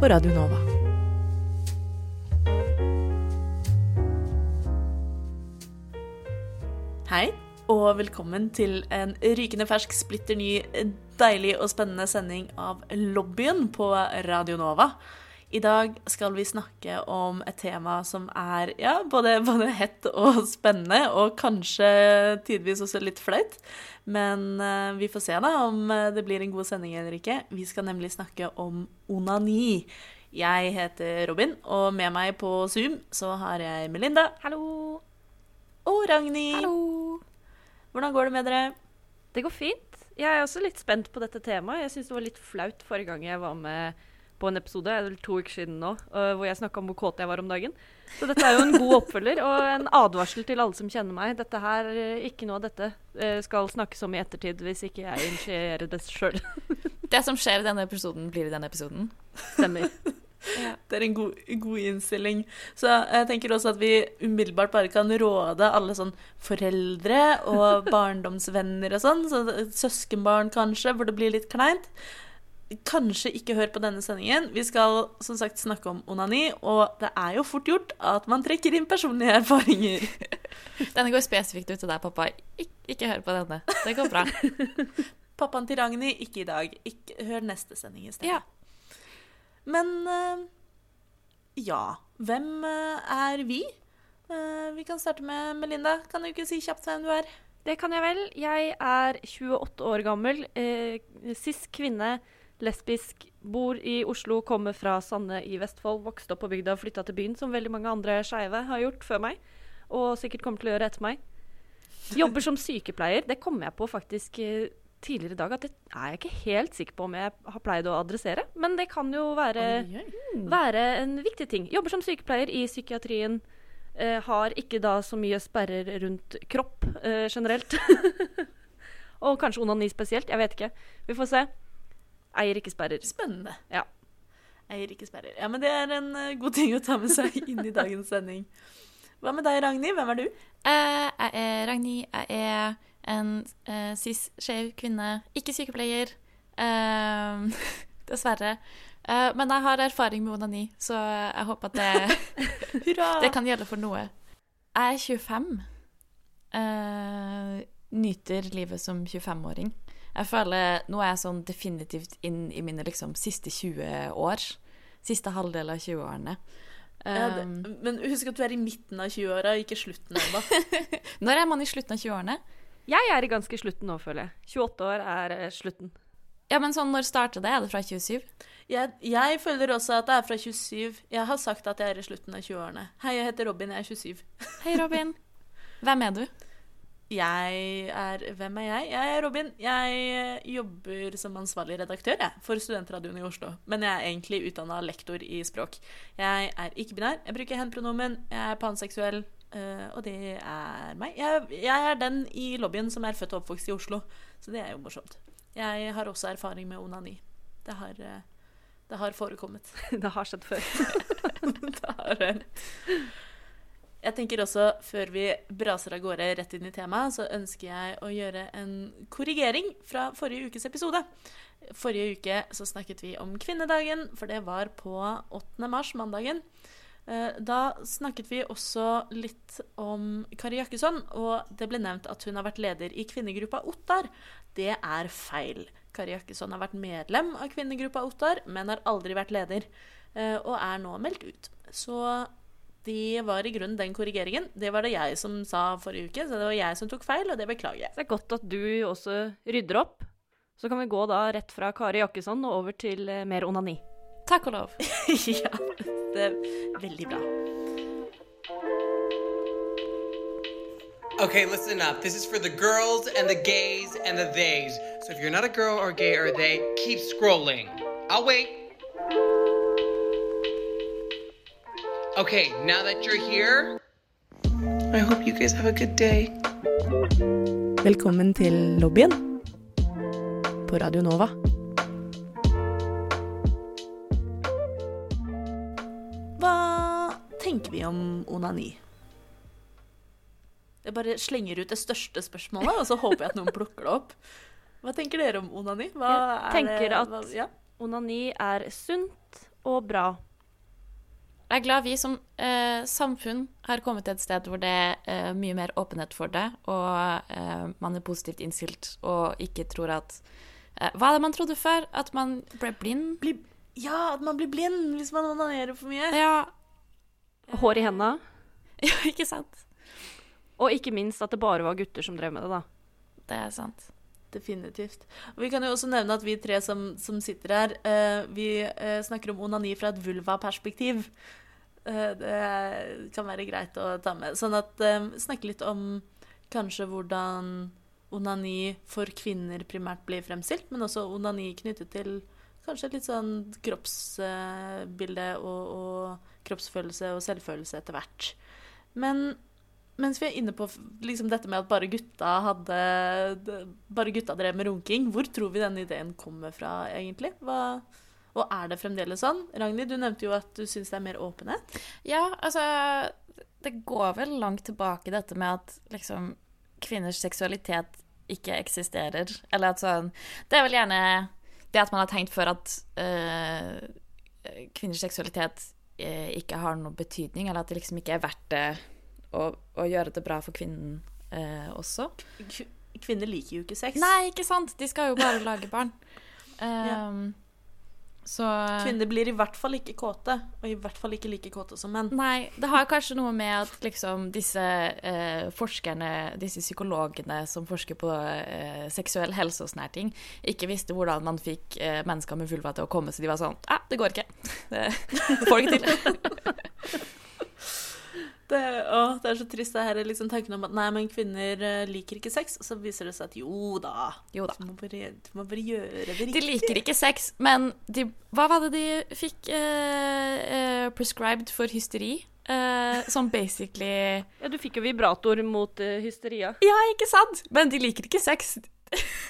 på Radio Nova. Hei, og velkommen til en rykende fersk, splitter ny, deilig og spennende sending av Lobbyen på Radio Nova. I dag skal vi snakke om et tema som er ja, både, både hett og spennende, og kanskje tidvis også litt flaut. Men eh, vi får se da om eh, det blir en god sending eller ikke. Vi skal nemlig snakke om onani. Jeg heter Robin, og med meg på Zoom så har jeg Melinda. Hallo. Og Ragnhild. Hallo. Hvordan går det med dere? Det går fint. Jeg er også litt spent på dette temaet. Jeg syns det var litt flaut forrige gang jeg var med på en episode, det er to uker siden nå, øh, hvor jeg snakka om hvor kåt jeg var om dagen. Så dette er jo en god oppfølger og en advarsel til alle som kjenner meg. Dette her, øh, Ikke noe av dette øh, skal snakkes om i ettertid hvis ikke jeg initierer det sjøl. Det som skjer i denne episoden, blir i denne episoden. Stemmer. Det er en god, god innstilling. Så jeg tenker også at vi umiddelbart bare kan råde alle sånn foreldre og barndomsvenner og sånn, så søskenbarn kanskje, hvor det blir litt kleint. Kanskje ikke hør på denne sendingen. Vi skal som sagt snakke om onani, og det er jo fort gjort at man trekker inn personlige erfaringer. Denne går spesifikt ut til deg, pappa. Ik ikke hør på denne. Det går bra. Pappaen til Ragnhild, ikke i dag. Ikke, hør neste sending i stedet. Ja. Men eh, ja, hvem eh, er vi? Eh, vi kan starte med Melinda. Kan du ikke si kjapt hvem du er? Det kan jeg vel. Jeg er 28 år gammel, eh, Sist kvinne, lesbisk, bor i Oslo, kommer fra Sande i Vestfold, vokste opp på bygda og flytta til byen, som veldig mange andre skeive har gjort før meg, og sikkert kommer til å gjøre etter meg. Jobber som sykepleier. Det kom jeg på faktisk eh, tidligere i dag, at det er jeg ikke helt sikker på om jeg har pleid å adressere, men det kan jo være være en viktig ting. Jobber som sykepleier i psykiatrien. Eh, har ikke da så mye sperrer rundt kropp eh, generelt. Og kanskje onani spesielt. Jeg vet ikke. Vi får se. Eier ikke sperrer. Spennende. Ja. Eier ikke sperrer. Ja, men det er en eh, god ting å ta med seg inn i dagens sending. Hva med deg, Ragnhild? Hvem er du? Eh, jeg er Ragnhild. Jeg er en eh, cis, skeiv kvinne. Ikke sykepleier. Eh, dessverre. Eh, men jeg har erfaring med onani, så jeg håper at det, Hurra! det kan gjelde for noe. Jeg er 25. Eh, nyter livet som 25-åring. Jeg føler Nå er jeg sånn definitivt inn i mine liksom siste 20 år. Siste halvdel av 20-årene. Ja, det, Um, men husk at du er i midten av 20-åra, ikke slutten ennå. når er man i slutten av 20-årene? Jeg er i ganske slutten nå, føler jeg. 28 år er eh, slutten. Ja, men sånn, Når starter det? Er det fra 27? Jeg, jeg føler også at det er fra 27. Jeg har sagt at jeg er i slutten av 20-årene. Hei, jeg heter Robin, jeg er 27. Hei, Robin. Hvem er du? Jeg er Hvem er jeg? Jeg er Robin. Jeg eh, jobber som ansvarlig redaktør jeg, for Studentradioen i Oslo. Men jeg er egentlig utdanna lektor i språk. Jeg er ikke-binær. Jeg bruker hen-pronomen. Jeg er panseksuell. eh, og det er meg. Jeg, jeg er den i lobbyen som er født og oppvokst i Oslo. Så det er jo morsomt. Jeg har også erfaring med onani. Det har, eh, det har forekommet. Det har skjedd før. det har hendt. Jeg tenker også, før vi braser av gårde rett inn i temaet, så ønsker jeg å gjøre en korrigering fra forrige ukes episode. Forrige uke så snakket vi om kvinnedagen, for det var på 8. mars, mandagen. Eh, Da snakket vi også litt om Kari Jakkesson, og det ble nevnt at hun har vært leder i kvinnegruppa Ottar. Det er feil. Kari Jakkesson har vært medlem av kvinnegruppa Ottar, men har aldri vært leder, eh, og er nå meldt ut. Så det var i grunnen den korrigeringen. Det var det jeg som sa forrige uke, så det var jeg som tok feil, og det beklager jeg. Så det er godt at du også rydder opp. Så kan vi gå da rett fra Kari Jakkesson og over til eh, mer onani. Takk og lov. ja, det er veldig bra. Okay, listen up. This is for the girls and the gays and the theys. So if you're not a girl or gay or they, keep scrolling. I'll wait. Okay, now that you're here, I hope you guys have a good day. Velkommen til lobbyen på Radio Nova. Hva tenker vi om onani? Jeg bare slenger ut det største spørsmålet, og så håper jeg at noen plukker det opp. Hva tenker dere om onani? Hva Jeg er tenker det, at- hva, ja? Onani er sunt og bra. Jeg er glad vi som eh, samfunn har kommet til et sted hvor det er eh, mye mer åpenhet for det, og eh, man er positivt innstilt og ikke tror at eh, Hva er det man trodde før? At man ble blind? Bli, ja, at man blir blind hvis man onanerer for mye. Ja, Hår i henda. ja ikke sant? Og ikke minst at det bare var gutter som drev med det, da. Det er sant. Definitivt. Og vi kan jo også nevne at vi tre som, som sitter her, eh, vi eh, snakker om onani fra et vulva-perspektiv. Eh, det kan være greit å ta med. Sånn at eh, Snakke litt om kanskje hvordan onani for kvinner primært blir fremstilt, men også onani knyttet til kanskje litt sånn kroppsbilde og, og kroppsfølelse og selvfølelse etter hvert. Men mens vi er inne på liksom dette med at bare gutta hadde Bare gutta drev med runking, hvor tror vi denne ideen kommer fra, egentlig? Hva, og er det fremdeles sånn? Ragnhild, du nevnte jo at du syns det er mer åpenhet. Ja, altså Det går vel langt tilbake, dette med at liksom kvinners seksualitet ikke eksisterer. Eller at sånn Det er vel gjerne det at man har tenkt før at øh, kvinners seksualitet eh, ikke har noen betydning, eller at det liksom ikke er verdt det å, å gjøre det bra for kvinnen eh, også. Kvinner liker jo ikke sex. Nei, ikke sant? De skal jo bare lage barn. Um, Så Kvinner blir i hvert fall ikke kåte, og i hvert fall ikke like kåte som menn. Nei, det har kanskje noe med at liksom disse eh, forskerne, disse psykologene som forsker på eh, seksuell helse og sånne her ting, ikke visste hvordan man fikk eh, mennesker med vulva til å komme, så de var sånn Ja, det går ikke. Det, det får det ikke til. Det, å, det er så trist, det her er liksom tanken om at nei, men kvinner eh, liker ikke sex. Og så viser det seg at jo da. Jo da. Du må bare, du må bare gjøre det riktig. De liker ikke sex, men de, hva var det de fikk eh, eh, prescribed for hysteri? Eh, som basically Ja, du fikk jo vibrator mot eh, hysteria. Ja, ikke sant? Men de liker ikke sex.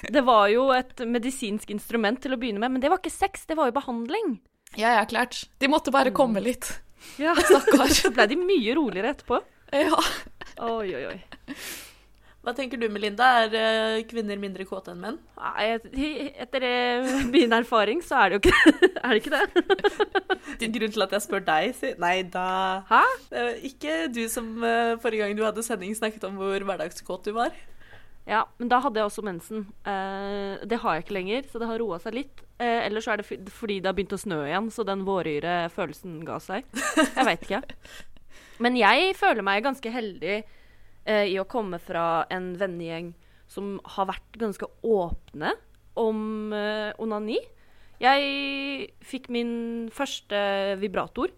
Det var jo et medisinsk instrument til å begynne med, men det var ikke sex, det var jo behandling. Ja, ja, klart. De måtte bare komme litt. Ja, Stakkar. Så ble de mye roligere etterpå. Ja. Oi, oi, oi. Hva tenker du, Melinda? Er eh, kvinner mindre kåte enn menn? Nei, etter eh, min erfaring så er det jo ikke Er det ikke det? Grunnen til at jeg spør deg, si Nei da. Hæ? Ikke du som eh, forrige gang du hadde sending, snakket om hvor hverdagskåt du var. Ja, men da hadde jeg også mensen. Eh, det har jeg ikke lenger, så det har roa seg litt. Eh, Eller så er det fordi det har begynt å snø igjen, så den våryre følelsen ga seg. Jeg veit ikke. Men jeg føler meg ganske heldig eh, i å komme fra en vennegjeng som har vært ganske åpne om eh, onani. Jeg fikk min første vibrator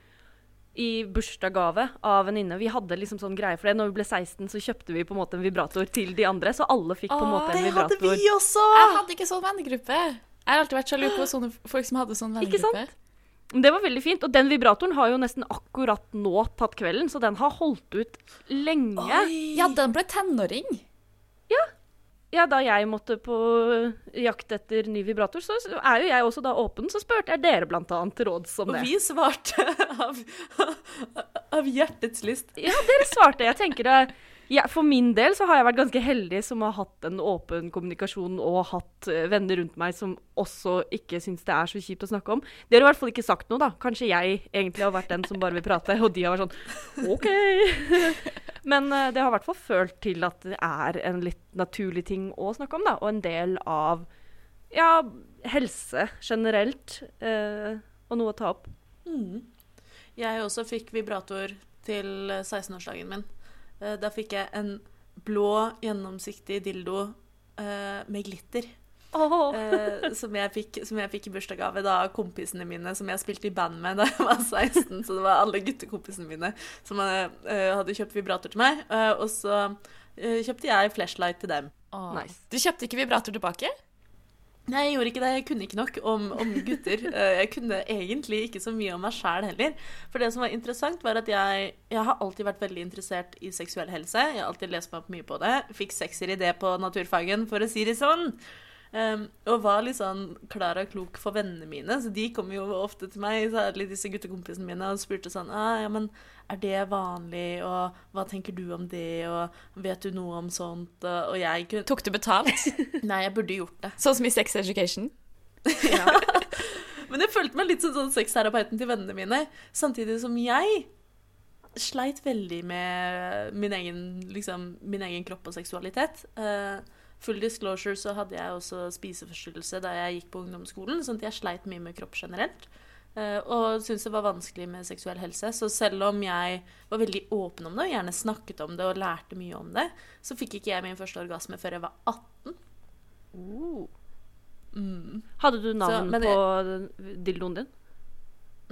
i bursdagsgave av venninne. Vi hadde liksom sånn greie for det. Når vi ble 16, så kjøpte vi på en måte en vibrator til de andre, så alle fikk på en Åh, måte en Det hadde vi også! Jeg hadde ikke sånn vennegruppe. Jeg har alltid vært sjalu på sånne folk som hadde sånn vennegruppe. Det var veldig fint. Og den vibratoren har jo nesten akkurat nå tatt kvelden, så den har holdt ut lenge. Ja, den ble tenåring. Ja, da jeg måtte på jakt etter ny vibrator, så er jo jeg også da åpen, så spurte jeg dere annet til råds om Og vi svarte av, av hjertets lyst. Ja, dere svarte. Jeg tenker det ja, For min del så har jeg vært ganske heldig som har hatt en åpen kommunikasjon og hatt eh, venner rundt meg som også ikke syns det er så kjipt å snakke om. De har i hvert fall ikke sagt noe, da. Kanskje jeg egentlig har vært den som bare vil prate, og de har vært sånn OK. Men eh, det har i hvert fall følt til at det er en litt naturlig ting å snakke om, da. Og en del av ja, helse generelt. eh, og noe å ta opp. Mm. Jeg også fikk vibrator til 16-årsdagen min. Eh, Da fikk jeg en blå, gjennomsiktig dildo eh, med glitter. Eh, som, jeg fikk, som jeg fikk i bursdagsgave av kompisene mine som jeg spilte i band med da jeg var 16. Så det var alle guttekompisene mine som hadde kjøpt vibrator til meg. Og så kjøpte jeg flashlight til dem. Oh. Nice. Du kjøpte ikke vibrator tilbake? Nei, jeg gjorde ikke det. Jeg kunne ikke nok om, om gutter. Eh, Jeg kunne egentlig ikke så mye om meg sjæl heller. For det som var interessant, var at jeg, jeg har alltid vært veldig interessert i seksuell helse. Jeg har alltid lest meg opp mye på det. Fikk sekser i det på naturfagen, for å si det sånn. Um, og var litt sånn klar og klok for vennene mine. Så de kom jo ofte til meg, særlig disse guttekompisene mine, og spurte sånn ah, ja, men er det vanlig, og hva tenker du om det, og vet du noe om sånt? Og jeg kunne Tok du betalt? Nei, jeg burde gjort det. sånn som i Sex Education? Men jeg følte meg litt som sånn sexterapeuten til vennene mine. Samtidig som jeg sleit veldig med min egen, liksom, min egen kropp og seksualitet. Uh, full disclosure så hadde jeg også spiseforstyrrelse da jeg gikk på ungdomsskolen, sånn at jeg sleit mye med kropp generelt. Eh, og syntes det var vanskelig med seksuell helse. Så selv om jeg var veldig åpen om det, og gjerne snakket om det og lærte mye om det, så fikk ikke jeg min første orgasme før jeg var 18. Mm. Hadde du navn så, på jeg... dildoen din?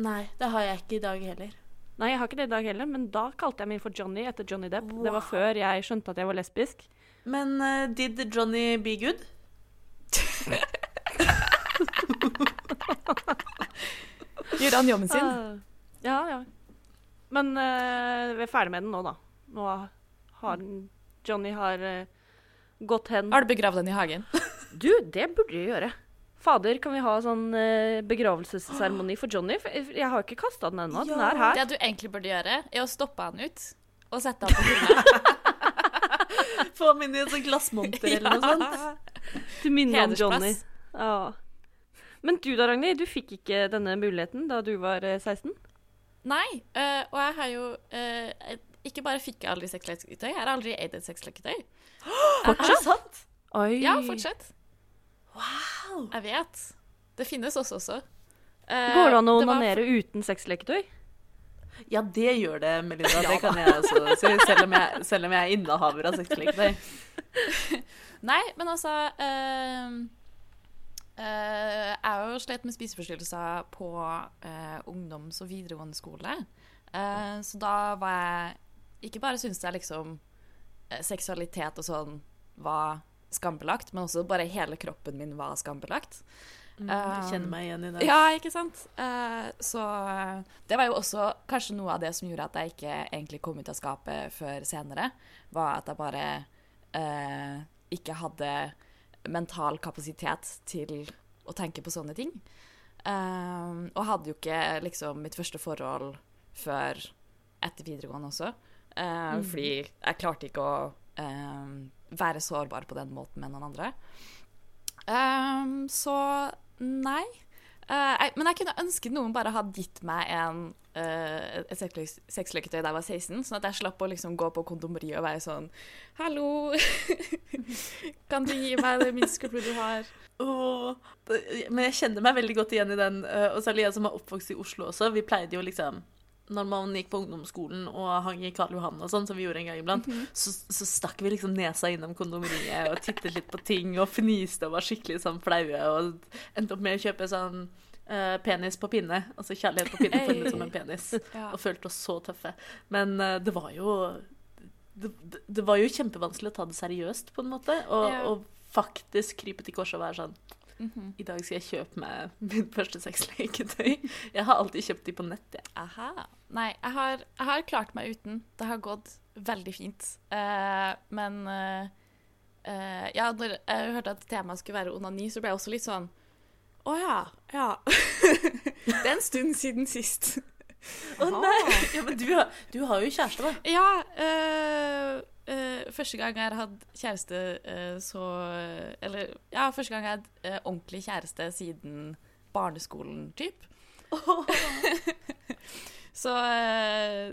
Nei, det har jeg ikke i dag heller. Nei, jeg har ikke det i dag heller, men da kalte jeg min for Johnny etter Johnny Depp. Det var før jeg skjønte at jeg var lesbisk. Men uh, did Johnny be good? Gjorde han jobben sin? Ah, ja, ja. Men uh, vi er ferdig med den nå, da. Nå har Johnny har uh, gått hen Har du begravd den i hagen? Du, det burde jeg gjøre. Fader, kan vi ha sånn uh, begravelsesseremoni for Johnny? For jeg har ikke kasta den ennå. Den er her. Det du egentlig burde gjøre, er å stoppe han ut og sette han på hylla. Få ham inn i et glassmonter eller noe sånt. Til minne om Johnny. Ja. Men du da, Ragnhild, du fikk ikke denne muligheten da du var eh, 16? Nei, øh, og jeg har jo øh, Ikke bare fikk jeg aldri sexleketøy, jeg har aldri eid et sexleketøy. Fortsatt? sant? Oi. Ja, fortsatt. Wow. Jeg vet. Det finnes også også. Uh, Går det an å onanere var- uten sexleketøy? Ja, det gjør det, Melinda. Det kan jeg også si. Selv om jeg, selv om jeg er innehaver av sexleketøy. Nei, men altså eh, eh, Jeg har jo slitt med spiseforstyrrelser på uh, ungdoms- og videregående skole. Eh, så da var jeg Ikke bare syntes jeg liksom seksualitet og sånn var skambelagt, men også bare hele kroppen min var skambelagt. Jeg kjenner meg igjen i det. Ja, ikke sant? Så det var jo også kanskje noe av det som gjorde at jeg ikke egentlig kom ut av skapet før senere. Var at jeg bare ikke hadde mental kapasitet til å tenke på sånne ting. Eh, og hadde jo ikke liksom mitt første forhold før etter videregående også. Eh, Fordi jeg klarte ikke å eh, være sårbar på den måten med noen andre. Ehm, så nei. Jeg, men jeg kunne ønske noen bare hadde gitt meg en, uh, et sexle- sexleketøy da jeg var 16, sånn at jeg slapp å liksom gå på kondomeriet og være sånn Hallo, kan du gi meg det minste skrubbet du har? Åh, det- men jeg kjenner meg veldig godt igjen i den. uh, Og særlig jeg som er oppvokst i Oslo også. Vi pleide jo liksom når man gikk på ungdomsskolen og hang i Karl Johan og sånn, som vi gjorde en gang iblant, så, så stakk vi liksom nesa innom kondomeriet og tittet litt på ting og fniste og var skikkelig sånn flaue og endte opp med å kjøpe sånn uh, penis på pinne. Altså kjærlighet på pinne funnet som en penis. Ja. Og følte oss så tøffe. Men uh, det var jo det, det- det var jo kjempevanskelig å ta det seriøst, på en måte. Og, Ja. og faktisk krype til korset og være sånn Mhm. I dag skal jeg kjøpe meg min første sexleketøy. Jeg har alltid kjøpt de på nett, jeg. Aha. Nei, jeg har, jeg har klart meg uten. Det har gått veldig fint. Uh, men uh, uh, ja, når jeg hørte at temaet skulle være onani, så ble jeg også litt sånn Å ja. Ja. det er en stund siden sist. Å nei! Ja, men du har, du har jo kjæreste, da. Ja. Eh, første gang jeg hadde kjæreste uh, så Eller ja, første gang jeg hadde eh, ordentlig kjæreste siden barneskolen, typ. så eh,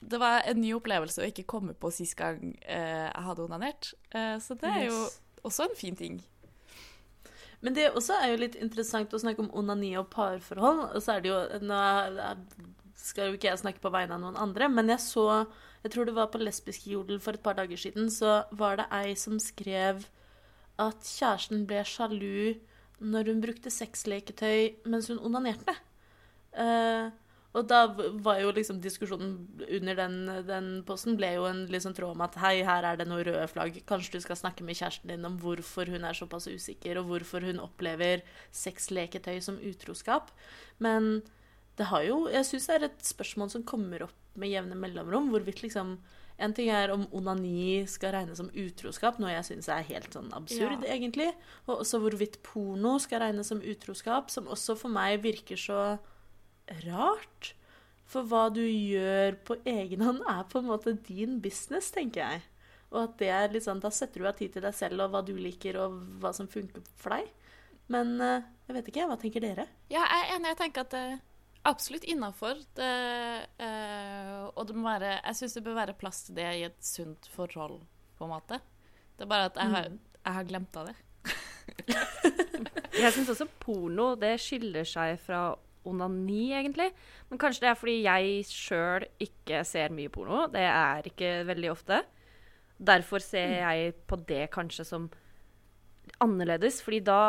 det var en ny opplevelse å ikke komme på sist gang jeg hadde onanert. Så det er jo også en fin ting. Men det også er jo litt interessant å snakke om onani og parforhold. Og så er det jo Nå skal jo ikke jeg snakke på vegne av noen andre, men jeg så Jeg tror det var på Lesbisk jodel for et par dager siden, så var det ei som skrev at kjæresten ble sjalu når hun brukte sexleketøy mens hun onanerte. Uh, Og da var jo liksom diskusjonen under den, den posten ble jo en liksom tråd om at hei, her er det noe røde flagg. Kanskje du skal snakke med kjæresten din om hvorfor hun er såpass usikker, og hvorfor hun opplever sexleketøy som utroskap. Men det har jo Jeg syns det er et spørsmål som kommer opp med jevne mellomrom. Hvorvidt liksom En ting er om onani skal regnes som utroskap, noe jeg syns er helt sånn absurd, Ja. egentlig. Og også hvorvidt porno skal regnes som utroskap, som også for meg virker så rart. For hva du gjør på egen hånd, er på en måte din business, tenker jeg. Og at det er litt sånn, Da setter du av tid til deg selv og hva du liker, og hva som funker for deg. Men eh, jeg vet ikke, hva tenker dere? Ja, jeg er enig. Jeg tenker at er absolutt innafor. og det må være Jeg syns det bør være plass til det i et sunt forhold, på en måte. Det er bare at jeg har, jeg har glemt av det. Jeg syns også porno det skiller seg fra onani, egentlig. Men kanskje det er fordi jeg sjøl ikke ser mye porno. Det er ikke veldig ofte. Derfor ser jeg på det kanskje som annerledes, fordi da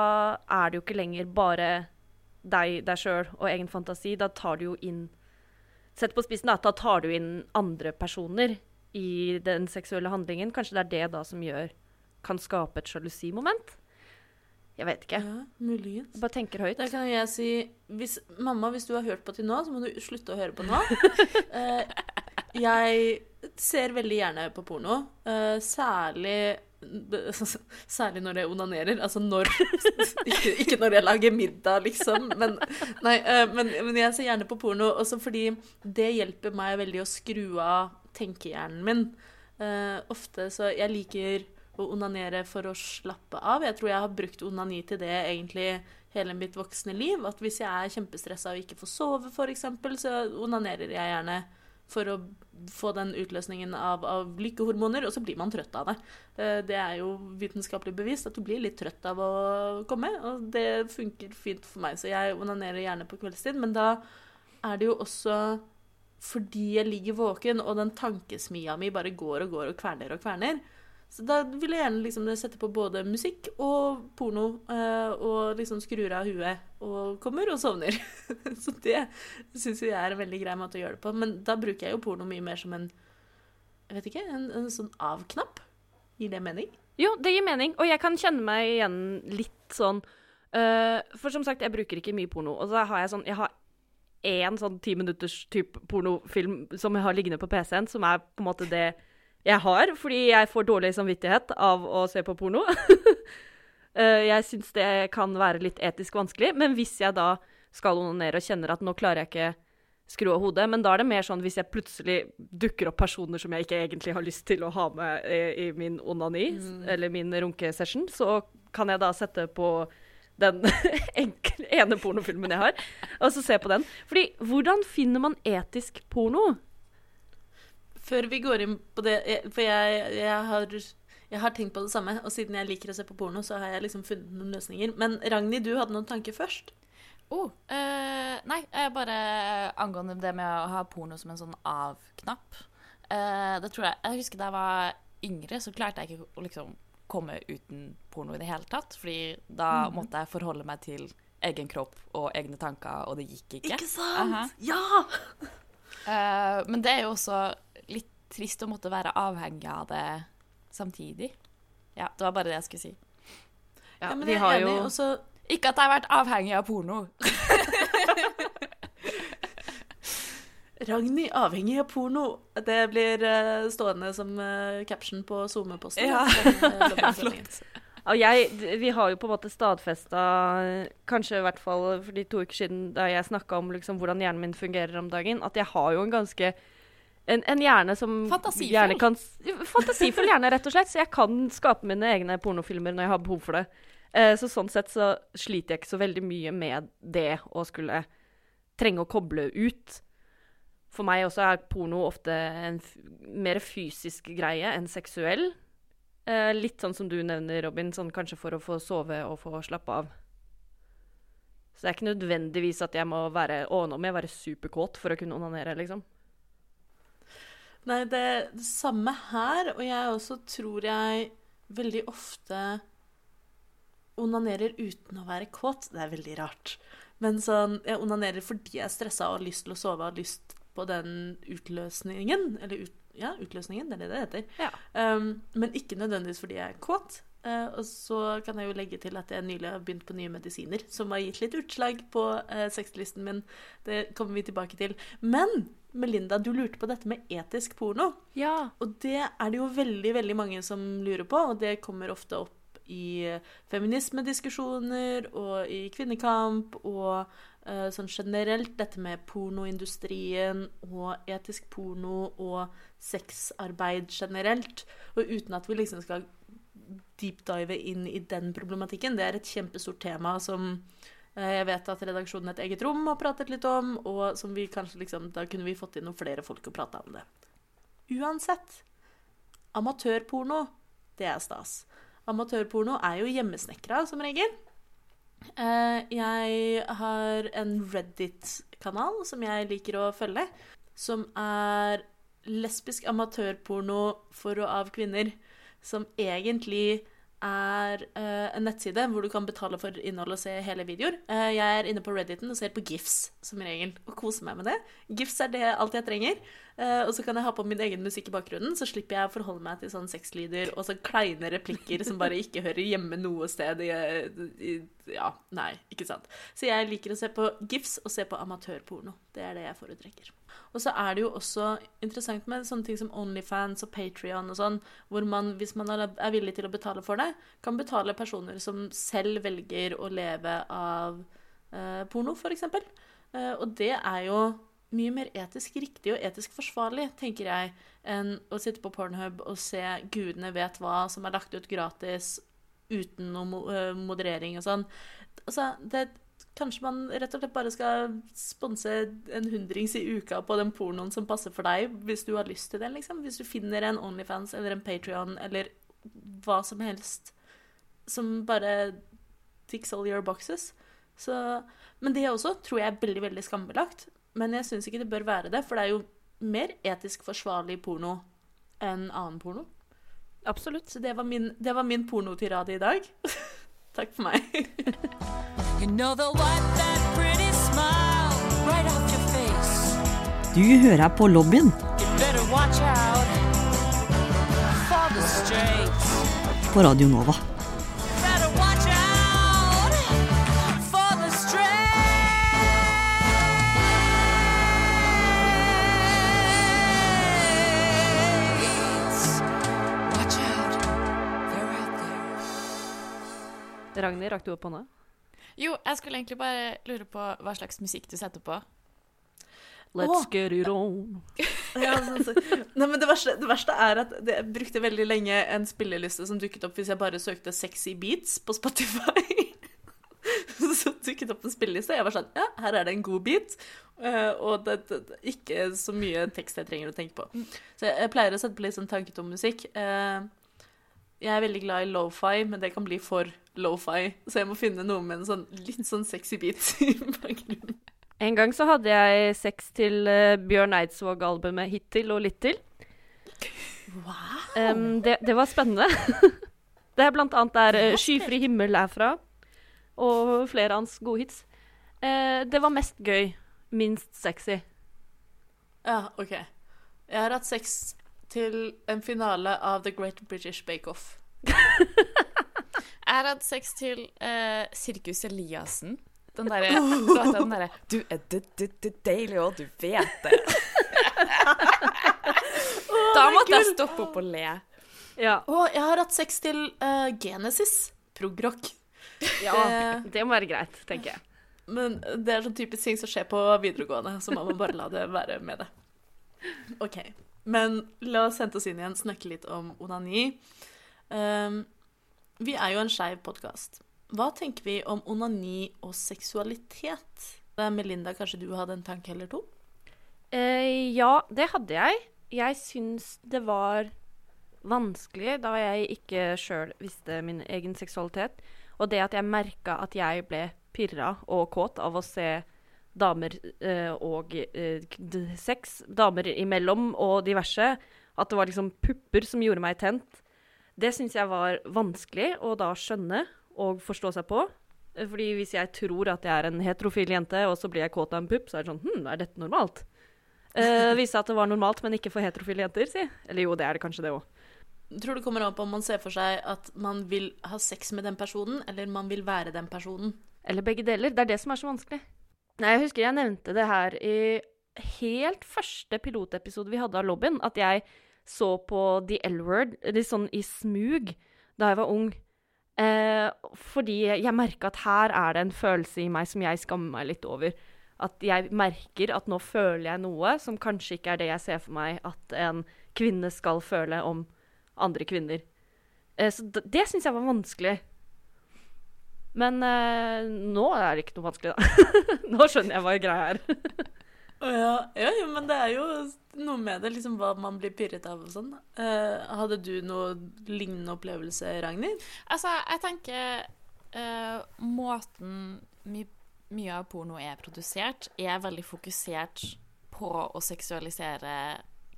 er det jo ikke lenger bare deg, deg sjøl og egen fantasi. Da tar du jo inn Sett på spissen, da, da tar du inn andre personer i den seksuelle handlingen. Kanskje det er det da som gjør Kan skape et sjalusimoment? Jeg vet ikke. Ja, muligens. Jeg bare tenker høyt. Da kan jeg si hvis, Mamma, hvis du har hørt på til nå, så må du slutte å høre på nå. uh, jeg ser veldig gjerne på porno. Uh, særlig Særlig når jeg onanerer. Altså når ikke, ikke når jeg lager middag, liksom. Men, nei, eh, men, men jeg ser gjerne på porno også fordi det hjelper meg veldig å skru av tenkehjernen min. Uh, ofte så Jeg liker å onanere for å slappe av. Jeg tror jeg har brukt onani til det egentlig hele mitt voksne liv. At hvis jeg er kjempestressa og ikke får sove, f.eks., så onanerer jeg gjerne for å få den utløsningen av, av lykkehormoner, og så blir man trøtt av det. Eh, Det er jo vitenskapelig bevist at du blir litt trøtt av å komme, og det funker fint for meg. Så jeg onanerer gjerne på kveldstid, men da er det jo også fordi jeg ligger våken, og den tankesmia mi bare går og går og kverner og kverner. Så da vil jeg gjerne liksom sette på både musikk og porno, eh, og liksom skrur av huet og kommer og sovner. så det syns jeg er en veldig grei måte å gjøre det på. Men da bruker jeg jo porno mye mer som en jeg vet ikke, en, en sånn av-knapp. Gir det mening? Jo, det gir mening, og jeg kan kjenne meg igjen litt sånn Uh, For som sagt, jeg bruker ikke mye porno. Og så har jeg sånn Jeg har én sånn ti minutters type pornofilm som jeg har liggende på PC-en, som er på en måte det jeg har, fordi jeg får dårlig samvittighet av å se på porno. Øh, jeg syns det kan være litt etisk vanskelig, men hvis jeg da skal onanere og kjenner at nå klarer jeg ikke skru av hodet, men da er det mer sånn hvis jeg plutselig dukker opp personer som jeg ikke egentlig har lyst til å ha med i, i min onani, eller min runkesession, så kan jeg da sette på den ene pornofilmen jeg har, og så se på den. Fordi hvordan finner man etisk porno? Før vi går inn på det For jeg, jeg, har, jeg har tenkt på det samme, og siden jeg liker å se på porno, så har jeg liksom funnet noen løsninger. Men Ragnhild, du hadde noen tanker først? Oh, eh, nei, eh, bare angående det med å ha porno som en sånn av-knapp. Eh, det tror jeg Jeg husker da jeg var yngre, så klarte jeg ikke å liksom komme uten porno i det hele tatt. Fordi da måtte jeg forholde meg til egen kropp og egne tanker, og det gikk ikke. Ikke sant? Ja! Eh, men det er jo også trist å måtte være avhengig av det samtidig. Ja, det var bare det jeg skulle si. Ja, men vi jeg har er enig. jo også... Ikke at jeg har vært avhengig av porno. Ragnhild avhengig av porno. Det blir uh, stående som uh, caption på SoMe-posten. Ja. ja, eh, dobbeltsendingen. Og jeg, vi har jo på en måte stadfesta, kanskje i hvert fall for de to uker siden da jeg snakka om liksom hvordan hjernen min fungerer om dagen, at jeg har jo en ganske en, en hjerne som Fantasifull. gjerne kan Fantasifull hjerne, rett og slett. Så jeg kan skape mine egne pornofilmer når jeg har behov for det. Eh, så sånn sett så sliter jeg ikke så veldig mye med det å skulle trenge å koble ut. For meg også er porno ofte en mer fysisk greie enn seksuell. Eh, litt sånn som du nevner, Robin, sånn kanskje for å få sove og få slappe av. Så det er ikke nødvendigvis at jeg må være Å, nå må jeg være superkåt for å kunne onanere, liksom. Nei, det det samme her. Og jeg også tror jeg veldig ofte onanerer uten å være kåt. Det er veldig rart. Men sånn, jeg onanerer fordi jeg er stressa og har lyst til å sove og har lyst på den utløsningen. Eller ut, ja, utløsningen, det er det det heter. Ja. Um, men ikke nødvendigvis fordi jeg er kåt. Uh, og så kan jeg jo legge til at jeg nylig har begynt på nye medisiner, som har gitt litt utslag på uh, sexlisten min. Det kommer vi tilbake til. Men Melinda, du lurte på dette med etisk porno. Ja. Og det er det jo veldig, veldig mange som lurer på, og det kommer ofte opp i eh, feminismediskusjoner og i kvinnekamp og uh, sånn generelt dette med pornoindustrien og etisk porno og sexarbeid generelt. Og uten at vi liksom skal deepdive inn i den problematikken. Det er et kjempestort tema som jeg vet at redaksjonen Et eget rom har pratet litt om, og som vi kanskje liksom, da kunne vi fått inn noen flere folk og prata om det. Uansett. Amatørporno, det er stas. Amatørporno er jo hjemmesnekra som regel. Eh, jeg har en Reddit-kanal som jeg liker å følge, som er lesbisk amatørporno for og av kvinner, som egentlig er uh, en nettside hvor du kan betale for innhold og se hele videoer. Uh, jeg er inne på Redditen og ser på GIFs som regel, og koser meg med det. GIFs er det alt jeg trenger. Uh, og så kan jeg ha på min egen musikk i bakgrunnen, så slipper jeg å forholde meg til sånn sexlyder og så kleine replikker som bare ikke hører hjemme noe sted i, i Ja, nei, ikke sant. Så jeg liker å se på GIFs og se på amatørporno. Det er det jeg foretrekker. Og så er det jo også interessant med sånne ting som Onlyfans og Patrion og sånn, hvor man, hvis man er villig til å betale for det, kan betale personer som selv velger å leve av eh, porno, f.eks. Eh, og det er jo mye mer etisk riktig og etisk forsvarlig, tenker jeg, enn å sitte på Pornhub og se gudene vet hva som er lagt ut gratis uten noe eh, moderering og sånn. Altså, det Kanskje man rett og slett bare skal sponse en hundrings i uka på den pornoen som passer for deg, hvis du har lyst til det, liksom. Hvis du finner en Onlyfans eller en Patrion eller hva som helst som bare ticks all your boxes. Så, men det også tror jeg er veldig, veldig skambelagt. Men jeg syns ikke det bør være det, for det er jo mer etisk forsvarlig porno enn annen porno. Absolutt. Så det var min, det var min pornotirade i dag. Takk for meg. You know they'll that smile right off your face. Du hører på lobbyen på Radio Nova. Ragnhild, rakk du opp hånda? Jo, jeg skulle egentlig bare lure på hva slags musikk du setter på. Let's oh. get it on. Ja, så, så. Nei, men det verste, det verste er at det, jeg brukte veldig lenge en spilleliste som dukket opp hvis jeg bare søkte 'sexy beats' på Spotify. så dukket opp en spilleliste, og jeg var sånn Ja, her er det en god beat. eh, og det, det, det, ikke så mye tekst jeg trenger å tenke på. Så jeg, jeg pleier å sette på litt sånn tanketom musikk. Eh, jeg er veldig glad i lofi, men det kan bli for lofi, så jeg må finne noe med en sånn litt sånn sexy beat i bakgrunnen. En gang så hadde jeg sex til uh, Bjørn Eidsvåg-albumet Hittil og Littil. Wow. Um, det, det var spennende. det er blant annet der uh, 'Skyfri himmel' er fra, og flere av hans gode hits. Uh, det var mest gøy. Minst sexy. Ja, OK. Jeg har hatt sex til en finale av The Great British Bake Off. Jeg har hatt sex til eh, Sirkus Eliassen. Den derre låta den Du er d d d deilig, og du vet det. da måtte jeg stoppe opp og le. Ja. Og jeg har hatt sex til uh, Genesis. Progrock. ja. Det- Det må være greit, tenker jeg. Men det er sånn typisk ting som skjer på videregående, så man må bare la det være med det. OK. Men la oss hente oss inn igjen, snakke litt om onani. Um, vi er jo en skeiv podkast. Hva tenker vi om onani og seksualitet? Er Melinda, kanskje du hadde en tanke eller to? Eh, ja, det hadde jeg. Jeg syns det var vanskelig da jeg ikke sjøl visste min egen seksualitet. Og det at jeg merka at jeg ble pirra og kåt av å se damer eh, og eh, sex, damer imellom og diverse. At det var liksom pupper som gjorde meg tent. Det syns jeg var vanskelig å da skjønne og forstå seg på. Fordi hvis jeg tror at jeg er en heterofil jente, og så blir jeg kåt av en pupp, så er det sånn Hm, er dette normalt? Uh, viste at det var normalt, men ikke for heterofile jenter, si. Eller jo, det er det kanskje det òg. Tror det kommer an på om man ser for seg at man vil ha sex med den personen, eller man vil være den personen. Eller begge deler. Det er det som er så vanskelig. Nei, jeg husker jeg nevnte det her i helt første pilotepisode vi hadde av Lobbyen, at jeg så på The L-word litt sånn i smug da jeg var ung. Eh, fordi jeg merka at her er det en følelse i meg som jeg skammer meg litt over. At jeg merker at nå føler jeg noe som kanskje ikke er det jeg ser for meg at en kvinne skal føle om andre kvinner. Eh, så det, det syns jeg var vanskelig. Men eh, nå er det ikke noe vanskelig, da. nå skjønner jeg hva greia er. Ja. ja, men det er jo noe med det, liksom hva man blir pirret av og sånn. Eh, hadde du noe lignende opplevelse, Ragnhild? Altså, jeg tenker eh, måten my mye av porno er produsert, er veldig fokusert på å seksualisere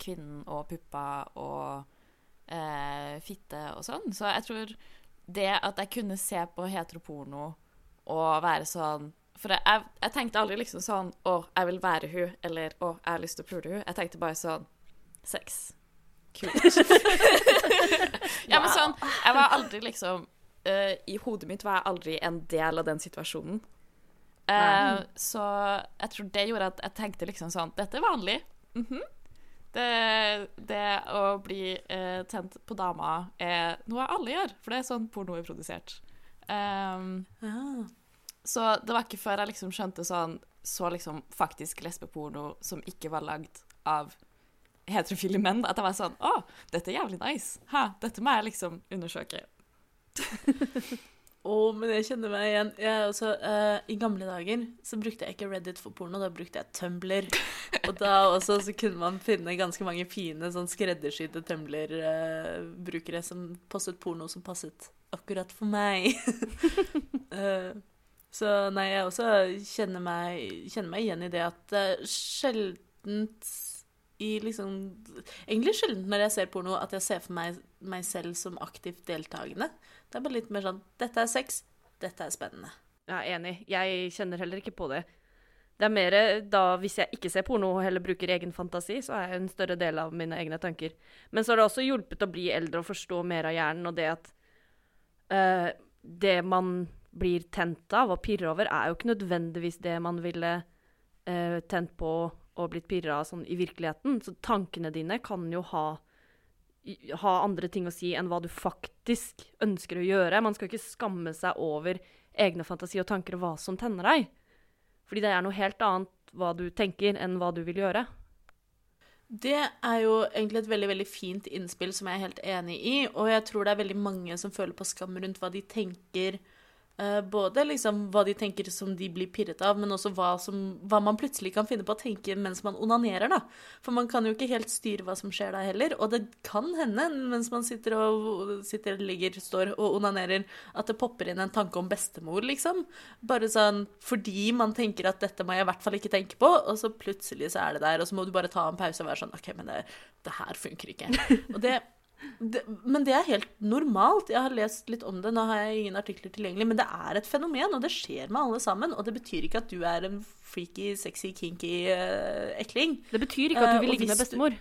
kvinnen og pupper og eh, fitte og sånn. Så jeg tror det at jeg kunne se på heteroporno og være sånn For jeg, jeg tenkte aldri liksom sånn Å, jeg vil være hun, eller Å, jeg har lyst til å pule hun. Jeg tenkte bare sånn Sex. Kult. ja, men sånn Jeg var aldri liksom uh, I hodet mitt var jeg aldri en del av den situasjonen. Uh, så jeg tror det gjorde at jeg tenkte liksom sånn Dette er vanlig. Mhm. det, det å bli uh, tent på dama er noe alle gjør, for det er sånn porno er produsert. Um, Ja. Så det var ikke før jeg liksom skjønte sånn Så liksom faktisk lesbeporno som ikke var lagd av heterofile menn, at jeg var sånn Å, dette er jævlig nice. Ha, dette må jeg liksom undersøke. Å, men jeg kjenner meg igjen. Jeg også, uh, I gamle dager så brukte jeg ikke Reddit for porno, da brukte jeg Tumblr. Og da også så kunne man finne ganske mange fine sånn skreddersydde Tumblr-brukere som postet porno som passet akkurat for meg. Eh, så nei, jeg også kjenner meg, kjenner meg igjen i det at det er sjeldent i liksom Egentlig sjelden når jeg ser porno at jeg ser for meg meg selv som aktivt deltakende. Det er bare litt mer sånn Dette er sex. Dette er spennende. Jeg er enig. Jeg kjenner heller ikke på det. Det er mer da hvis jeg ikke ser porno og heller bruker egen fantasi, så er jeg en større del av mine egne tanker. Men så har det også hjulpet å bli eldre og forstå mer av hjernen, og det at uh, det man blir tent av og pirrer over, er jo ikke nødvendigvis det man ville eh, tent på og blitt pirra av sånn i virkeligheten. Så tankene dine kan jo ha ha andre ting å si enn hva du faktisk ønsker å gjøre. Man skal ikke skamme seg over egne fantasi og tanker og hva som tenner deg. Fordi det er noe helt annet hva du tenker, enn hva du vil gjøre. Det er jo egentlig et veldig veldig fint innspill som jeg er helt enig i. Og jeg tror det er veldig mange som føler på skam rundt hva de tenker. Eh, både liksom hva de tenker som de blir pirret av, men også hva, som, hva man plutselig kan finne på å tenke mens man onanerer. da. For man kan jo ikke helt styre hva som skjer da heller. Og det kan hende mens man sitter og sitter, ligger, står og onanerer, at det popper inn en tanke om bestemor, liksom. Bare sånn fordi man tenker at dette må jeg i hvert fall ikke tenke på, og så plutselig så er det der, og så må du bare ta en pause og være sånn OK, men det, det her funker ikke. Og det, det, men det er helt normalt. Jeg har lest litt om det. Nå har jeg ingen artikler tilgjengelig, men det er et fenomen, og det skjer med alle sammen. Og det betyr ikke at du er en freaky, sexy, kinky uh, ekling. Det betyr ikke at Eh, du vil ligge ligge med hvis du- bestemor.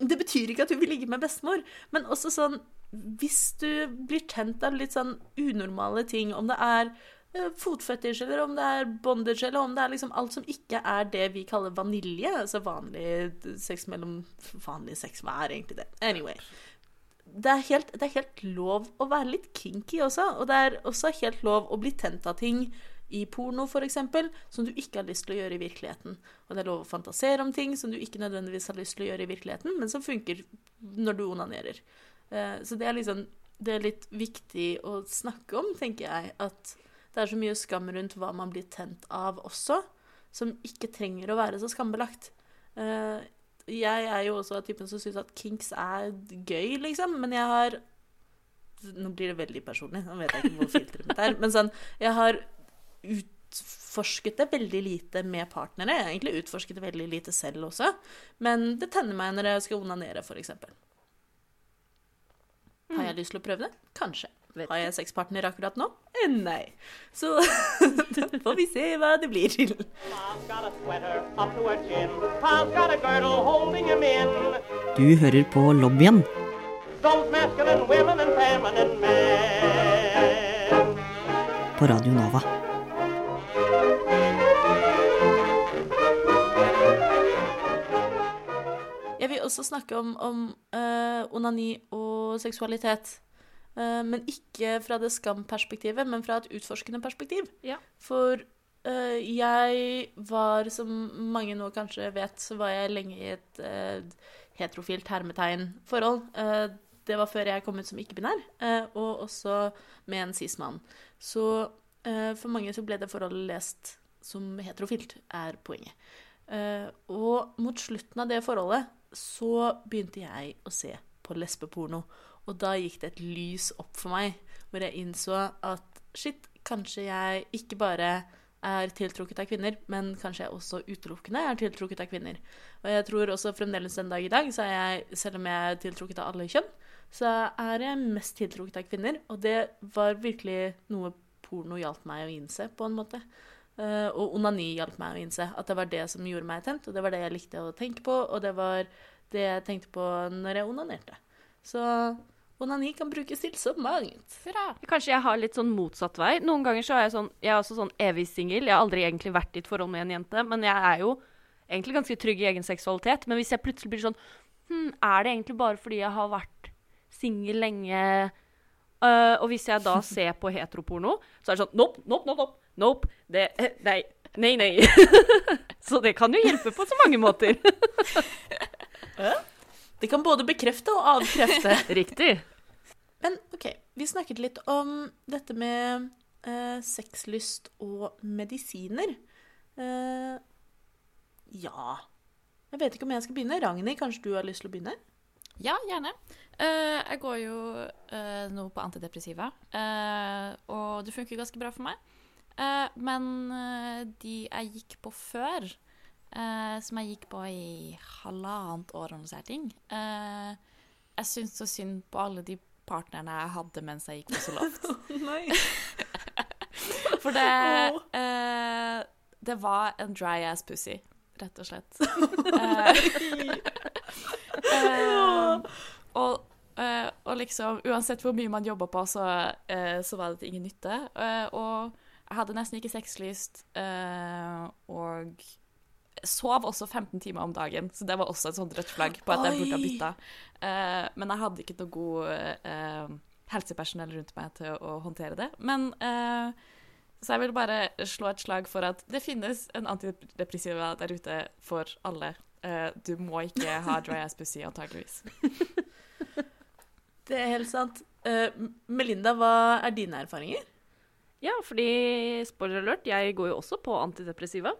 Det betyr ikke at du vil ligge med bestemor, men også sånn Hvis du blir tent av litt sånn unormale ting, om det er eh, fotfetisj, eller om det er bondage, eller om det er liksom alt som ikke er det vi kaller vanilje, altså vanlig sex mellom Vanlig sex, hva er egentlig det? Anyway. Det er, helt, det er helt lov å være litt kinky også, og det er også helt lov å bli tent av ting i porno f.eks., som du ikke har lyst til å gjøre i virkeligheten. Og det er lov å fantasere om ting som du ikke nødvendigvis har lyst til å gjøre i virkeligheten, men som funker når du onanerer. Eh, Så det er liksom Det er litt viktig å snakke om, tenker jeg, at det er så mye skam rundt hva man blir tent av også, som ikke trenger å være så skambelagt. Eh, Jeg er jo også typen som syns at kinks er gøy, liksom, men jeg har Nå blir det veldig personlig, nå vet jeg ikke hvor filteret mitt er, men sånn Jeg har utforsket det veldig lite med partnere. Jeg har egentlig utforsket det veldig lite selv også, men det tenner meg når jeg skal onanere, f.eks. Har jeg lyst til å prøve det? Kanskje. Har jeg sexpartner akkurat nå? Eh, Nei. Så da får vi se hva det blir til. Du hører på lobbyen på Radio Nova. Jeg vil også snakke om, om uh, onani og seksualitet. Eh, men ikke fra det skamperspektivet, men fra et utforskende perspektiv. Ja. For uh, jeg var, som mange nå kanskje vet, så var jeg lenge i et uh, heterofilt hermetegn-forhold. Det var før jeg kom ut som ikke-binær, og også med en cis-mann. Så for mange så ble det forholdet lest som heterofilt, er poenget. Og mot slutten av det forholdet så begynte jeg å se på lesbeporno. Og da gikk det et lys opp for meg, hvor jeg innså at shit, kanskje jeg ikke bare er tiltrukket av kvinner, men kanskje jeg også utelukkende er tiltrukket av kvinner. Og jeg tror også fremdeles den dag i dag, så er jeg, selv om jeg er tiltrukket av alle kjønn, så er jeg mest tiltrukket av kvinner. Og det var virkelig noe porno hjalp meg å innse, på en måte. Eh, og onani hjalp meg å innse at det var det som gjorde meg tent, og det var det jeg likte å tenke på, og det var det jeg tenkte på når jeg onanerte. Så onani kan brukes til så mangt. Bra. Kanskje jeg har litt sånn motsatt vei. Noen ganger så er jeg sånn Jeg er også sånn evig singel. Jeg har aldri egentlig vært i et forhold med en jente, men jeg er jo egentlig ganske trygg i egen seksualitet. Men hvis jeg plutselig blir sånn Hm, er det egentlig bare fordi jeg har vært singel lenge? Uh, og hvis jeg da ser på heteroporno, så er det sånn Nope, nope, nope. nope. nope. Det, eh, nei. Nei, nei. så det kan jo hjelpe på så mange måter. Det kan både bekrefte og avkrefte. Riktig. Men OK, vi snakket litt om dette med eh, sexlyst og medisiner. Eh, ja Jeg vet ikke om jeg skal begynne. Ragnhild, kanskje du har lyst til å begynne? Ja, gjerne. Eh, jeg går jo eh, nå på antidepressiva, eh, og det funker ganske bra for meg. Eh, men eh, de jeg gikk på før, som jeg gikk på i halvannet år eller noe sånt Jeg syns så synd på alle de partnerne jeg hadde mens jeg gikk på Soloft. For det eh, Det var en dry ass pussy, rett og slett. Eh, og, eh, og liksom Uansett hvor mye man jobba på, så, eh, så var det til ingen nytte. Eh, og jeg hadde nesten ikke sexlyst. eh, og sov også 15 timer om dagen, så det var også et sånt rødt flagg på at jeg burde ha bytta. Uh, men jeg hadde ikke noe god uh, helsepersonell rundt meg til å håndtere det. Men uh, så jeg vil bare slå et slag for at det finnes en antidepressiva der ute for alle. Eh, du må ikke ha dry ass pussy, antageligvis. Det er helt sant. Eh, Melinda, hva er dine erfaringer? Ja, fordi spoiler alert, jeg går jo også på antidepressiva.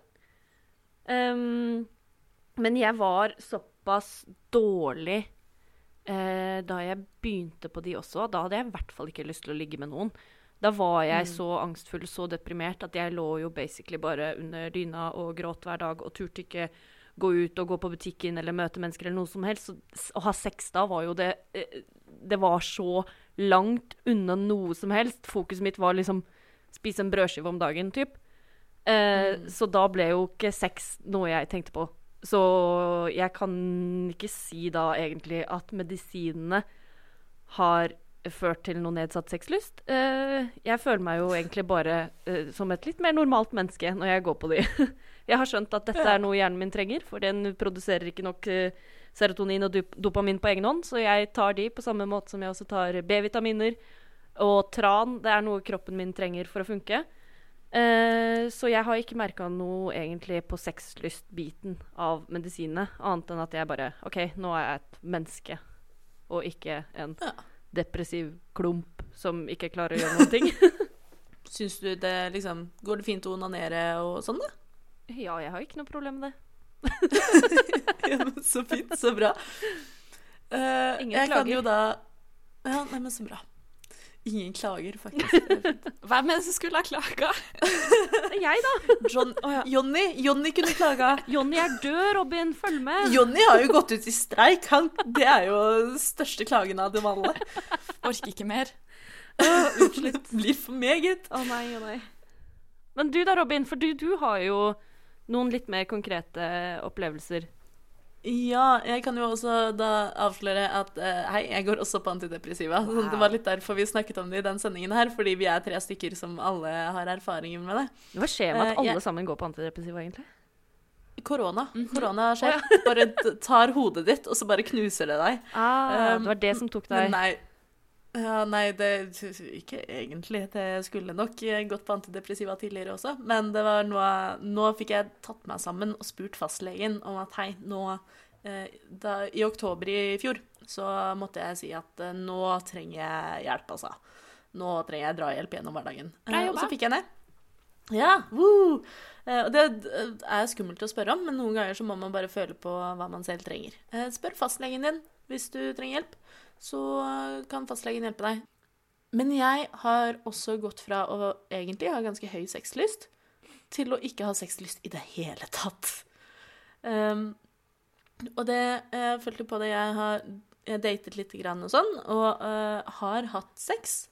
Ehm, men jeg var såpass dårlig uh, da jeg begynte på de også. Da hadde jeg i hvert fall ikke lyst til å ligge med noen. Da var jeg så angstfull, så deprimert, at jeg lå jo basically bare under dyna og gråt hver dag og turte ikke gå ut og gå på butikken eller møte mennesker eller noe som helst. Så å ha sex da var jo det eh, Det var så langt unna noe som helst. Fokuset mitt var liksom spise en brødskive om dagen, typ. Eh, Så da ble jo ikke sex noe jeg tenkte på. Så jeg kan ikke si da egentlig at medisinene har ført til noe nedsatt sexlyst. Eh, jeg føler meg jo egentlig bare eh, som et litt mer normalt menneske når jeg går på de. jeg har skjønt at dette er noe hjernen min trenger, for den produserer ikke nok eh, serotonin og dopamin på egen hånd, så jeg tar de på samme måte som jeg også tar B-vitaminer og tran. Det er noe kroppen min trenger for å funke. Eh, så jeg har ikke merka noe egentlig på sexlystbiten av medisinene, annet enn at jeg bare OK, nå er jeg et menneske, og ikke en Ja. depressiv klump som ikke klarer å gjøre noen ting. Syns du det liksom Går det fint å onanere og sånn, da? ja, jeg har ikke noe problem med det. ja, men så fint. Så bra. Uh, Ingen jeg kan klager. jo da Ja, nei, men så bra. Ingen klager, faktisk. Hvem er det som skulle ha klaga? Det er jeg, da. John, Jonny, Jonny kunne klaga. Jonny er død, Robin. Følg med. Jonny har jo gått ut i streik. Han, det er jo den største klagen av dem alle. Orker ikke mer. Utslitt. Blir for meget. Å nei, å nei. Men du da, Robin, for du, du har jo noen litt mer konkrete opplevelser. Ja, jeg kan jo også da avsløre at uh, hei, jeg går også på antidepressiva. Wow. det var litt derfor vi snakket om det i den sendingen her, fordi vi er tre stykker som alle har erfaringer med det. Hva skjer med at alle alle jeg- sammen går på antidepressiva, egentlig? Korona. Korona skjer. Bare tar hodet ditt, og så bare knuser det deg. Ah, Um, det var det som tok deg nei. Ja, nei, det Ikke egentlig. Det skulle nok gått på antidepressiva tidligere også. Men det var noe Nå fikk jeg tatt meg sammen og spurt fastlegen om at hei, nå eh, da, I oktober i fjor så måtte jeg si at eh, nå trenger jeg hjelp, altså. Nå trenger jeg drahjelp gjennom hverdagen. Eh, og så fikk jeg det. Ja, woo! Eh, det eh, er skummelt å spørre om, men noen ganger så må man bare føle på hva man selv trenger. Eh, spør fastlegen din hvis du trenger hjelp, så kan fastlegen hjelpe deg. Men jeg har også gått fra å egentlig ha ganske høy sexlyst til å ikke ha sexlyst i det hele tatt. Um, og det jeg følte på det jeg har jeg datet litt grann og sånn, og uh, har hatt sex.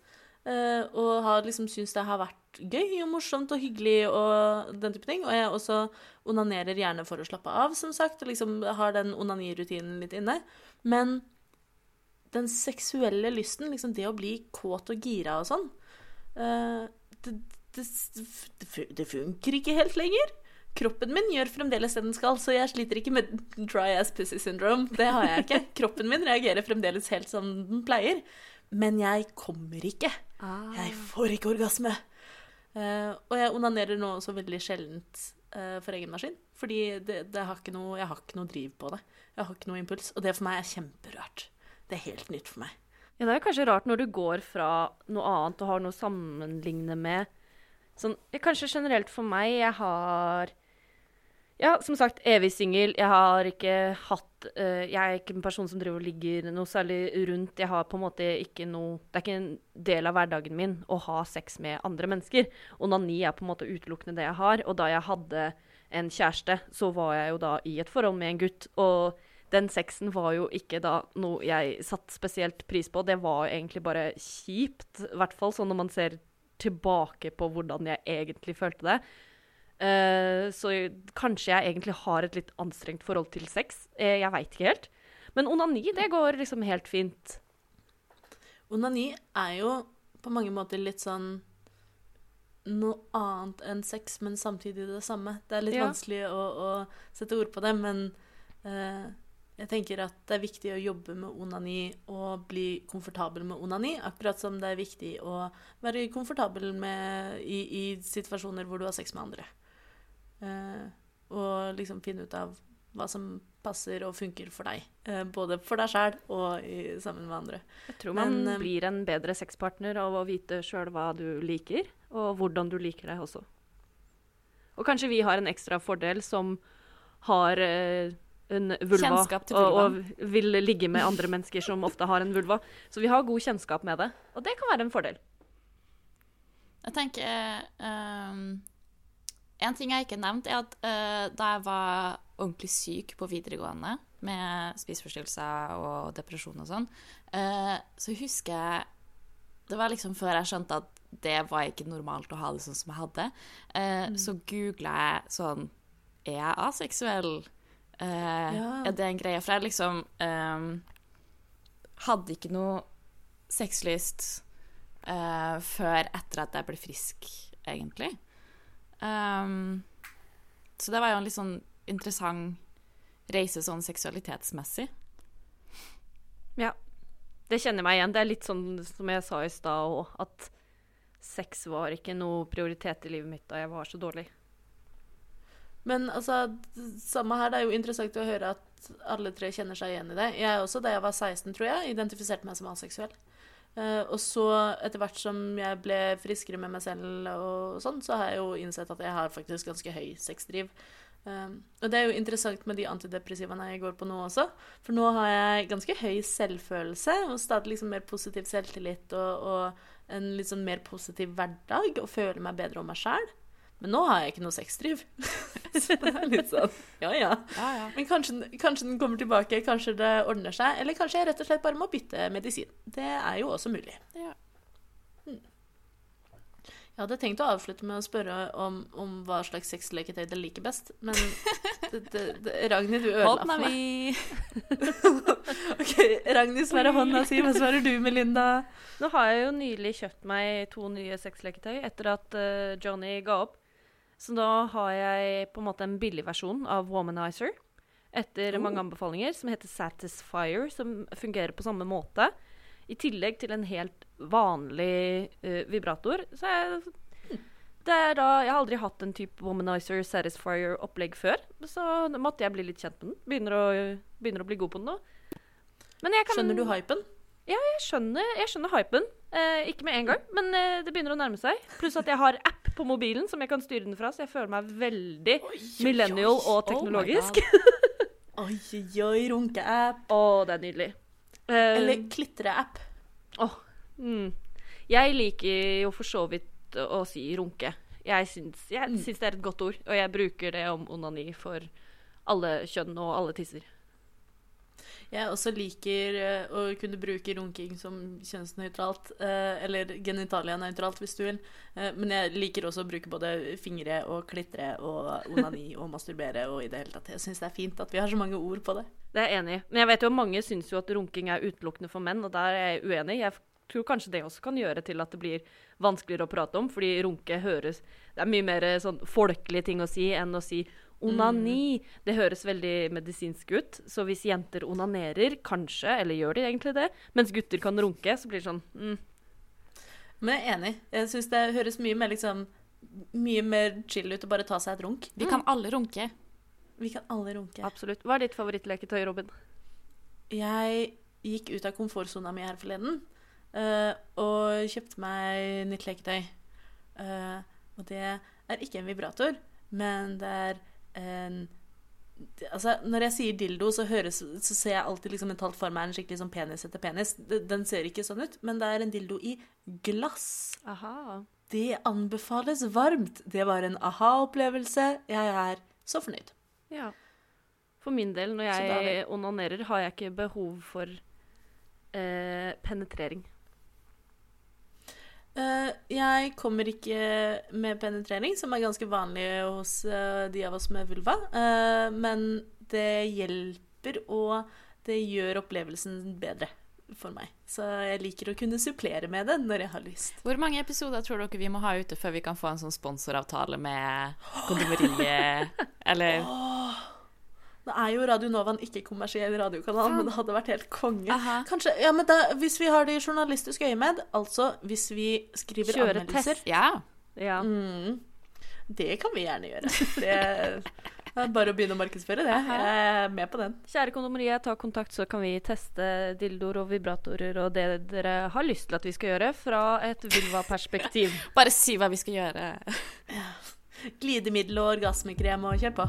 Uh, og har liksom syntes det har vært gøy og morsomt og hyggelig og den type ting. Og jeg også onanerer gjerne for å slappe av, som sagt. Og liksom har den onanirutinen litt inne. Men den seksuelle lysten, liksom det å bli kåt og gira og sånn, eh, det, det, det, funker ikke helt lenger. Kroppen min gjør fremdeles det den skal, så jeg sliter ikke med dry ass pussy syndrome. Det har jeg ikke. Kroppen min reagerer fremdeles helt som den pleier. Men jeg kommer ikke. Jeg får ikke orgasme. Eh, og jeg onanerer nå også veldig sjeldent eh, for egen maskin. Fordi det, det har noe, jeg har ikke noe driv på det. Jeg har ikke noe impuls. Og det for meg er kjemperart. Det er helt nytt for meg. Ja, det er kanskje rart når du går fra noe annet og har noe å sammenligne med. Sånn, kanskje generelt for meg, jeg har Ja, som sagt, evig singel. Jeg har ikke hatt uh, Jeg er ikke en person som driver og ligger noe særlig rundt. Jeg har på en måte ikke noe Det er ikke en del av hverdagen min å ha sex med andre mennesker. Onani er på en måte utelukkende det jeg har. Og da jeg hadde en kjæreste, så var jeg jo da i et forhold med en gutt. Og den sexen var jo ikke da noe jeg satte spesielt pris på. Det var egentlig bare kjipt, i hvert fall sånn når man ser tilbake på hvordan jeg egentlig følte det. Uh, så kanskje jeg egentlig har et litt anstrengt forhold til sex. Eh, jeg veit ikke helt. Men onani, det går liksom helt fint. Onani er jo på mange måter litt sånn noe annet enn sex, men samtidig det samme. Det er litt Ja. vanskelig å, å sette ord på det, men eh, jeg tenker at det er viktig å jobbe med onani og bli komfortabel med onani, akkurat som det er viktig å være komfortabel med, i, i situasjoner hvor du har sex med andre. Eh, og liksom finne ut av hva som passer og funker for deg. Eh, både for deg sjæl og i, sammen med andre. Jeg tror man Men, eh, blir en bedre sexpartner av å vite sjøl hva du liker, og hvordan du liker deg også. Og kanskje vi har en ekstra fordel som har eh, en vulva, Kjennskap til og, og vil ligge med andre mennesker som ofte har en vulva. Så vi har god kjennskap med det, og det kan være en fordel. Jeg tenker um, En ting jeg ikke har nevnt, er at uh, da jeg var ordentlig syk på videregående med spiseforstyrrelser og depresjon og sånn, uh, så husker jeg Det var liksom før jeg skjønte at det var ikke normalt å ha det sånn som jeg hadde. Eh, Så googla jeg sånn Er jeg aseksuell? Eh, Ja. Er det en greie? For jeg liksom ehm, hadde ikke noe sexlyst eh, før etter at jeg ble frisk, egentlig. Um, så det var jo en litt sånn interessant reise sånn seksualitetsmessig. Ja. Det kjenner jeg meg igjen. Det er litt sånn som jeg sa i stad òg, at sex var ikke noe prioritet i livet mitt da jeg var så dårlig. Men altså, samme her, det er jo interessant å høre at alle tre kjenner seg igjen i det. Jeg også, da jeg var 16, tror jeg, identifiserte meg som aseksuell. Uh, og så, etter hvert som jeg ble friskere med meg selv og sånn, så har jeg jo innsett at jeg har faktisk ganske høy sexdriv. Uh, og det er jo interessant med de antidepressivaene jeg går på nå også. For nå har jeg ganske høy selvfølelse og stadig liksom mer positiv selvtillit og, og en litt sånn mer positiv hverdag og føler meg bedre om meg sjæl. Men nå har jeg ikke noe sexdriv. så det er litt sånn ja, ja. Men kanskje, kanskje den kommer tilbake, kanskje det ordner seg. Eller kanskje jeg rett og slett bare må bytte medisin. Det er jo også mulig. Jeg hadde tenkt å avslutte med å spørre om, om hva slags sexleketøy dere liker best, men det, det, det, Ragnhild, du ødela for meg. Ok, Ragnhild svarer hånda si. Hva svarer du, Melinda? Nå har jeg jo nylig kjøpt meg to nye sexleketøy etter at uh, Johnny ga opp. Så da har jeg på en måte en billig versjon av Womanizer. Etter mange anbefalinger, som heter Satisfyer, som fungerer på samme måte. I tillegg til en helt vanlig uh, vibrator. Så jeg, det er da, jeg har aldri hatt en type Womanizer Satisfyer-opplegg før. Så måtte jeg bli litt kjent med den. Begynner å, begynner å bli god på den nå. Kan, Skjønner du hypen? Ja, jeg skjønner, jeg skjønner hypen. Eh, ikke med en gang, men eh, det begynner å nærme seg. Pluss at jeg har app på mobilen som jeg kan styre den fra, så jeg føler meg veldig millennial og teknologisk. Oi, oi, oi, runke-app. Å, det er nydelig. Eh, Eller klitreapp. Oh, mm. Jeg liker jo for så vidt å si runke. Jeg syns, jeg Mm. syns det er et godt ord, og jeg bruker det om onani for alle kjønn og alle tisser. Jeg også liker eh, å kunne bruke runking som kjønnsnøytralt, eh, eller genitalia-nøytralt hvis du vil. Eh, men jeg liker også å bruke både fingre og klitre og onani og masturbere og i det hele tatt. Jeg syns det er fint at vi har så mange ord på det. Det er jeg enig i. Men jeg vet jo mange syns jo at runking er utelukkende for menn, og der er jeg uenig. Jeg tror kanskje det også kan gjøre til at det blir vanskeligere å prate om, fordi runke høres Det er mye mer sånn folkelig ting å si enn å si onani. Det høres veldig medisinsk ut. Så hvis jenter onanerer, kanskje, eller gjør de egentlig det, mens gutter kan runke, så blir det sånn mm, Men jeg er enig. Jeg syns det høres mye mer liksom Mye mer chill ut å bare ta seg et runk. Vi kan alle runke. Vi kan alle runke. Absolutt. Hva er ditt favorittleketøy, Robin? Jeg gikk ut av komfortsona mi her forleden uh, og kjøpte meg nytt leketøy. Uh, og det er ikke en vibrator, men det er en Altså, når jeg sier dildo, så, høres, så ser jeg alltid liksom mentalt for meg en skikkelig sånn penis etter penis. Den ser ikke sånn ut, men det er en dildo i glass. Aha. Det anbefales varmt. Det var en aha-opplevelse. Jeg er så fornøyd. Ja. For min del, når jeg onanerer, har jeg ikke behov for eh, penetrering. Eh, jeg kommer ikke med penetrering, som er ganske vanlig hos eh, de av oss med vulva. Eh, men det hjelper, og det gjør opplevelsen bedre for meg. Så jeg liker å kunne supplere med det når jeg har lyst. Hvor mange episoder tror dere vi må ha ute før vi kan få en sånn sponsoravtale med kondomeriet? Eller Nå er jo Radio Nova en ikke-kommersiell radiokanal, men det hadde vært helt konge. Aha. Kanskje, ja, men da, Hvis vi har det i journalistisk øyemed, altså hvis vi skriver Kjøre anmeldelser Ja. Ja. Mm. Det kan vi gjerne gjøre. Det er bare å begynne å markedsføre det. Jeg er med på den. Kjære kondomeriet, ta kontakt, så kan vi teste dildoer og vibratorer og det dere har lyst til at vi skal gjøre, fra et vulva-perspektiv. Bare si hva vi skal gjøre. Glidemiddel og orgasmekrem og kjør på.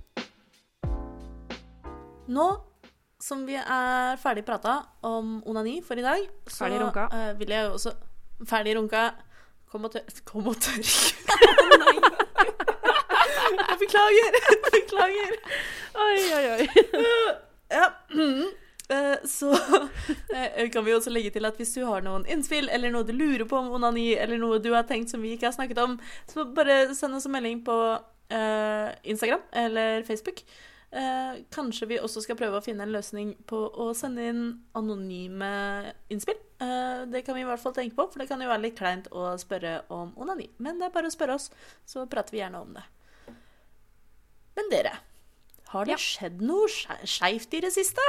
Nå som vi er ferdig prata om onani for i dag, så Ferdig runka. Uh, vil jeg jo også Ferdig runka. Kom og tørk. Kom og tørk. Jeg Beklager. Beklager. Oi, oi, oi. Ja. Eh, Så eh, kan vi også legge til at hvis du har noen innspill, eller noe du lurer på om onani, eller noe du har tenkt som vi ikke har snakket om, så bare send oss en melding på Instagram eller Facebook. Eh, kanskje vi også skal prøve å finne en løsning på å sende inn anonyme innspill. Eh, det kan vi i hvert fall tenke på, for det kan jo være litt kleint å spørre om onani. Men det er bare å spørre oss, så prater vi gjerne om det. Men dere, har det Ja. skjedd noe skei- skeivt i det siste?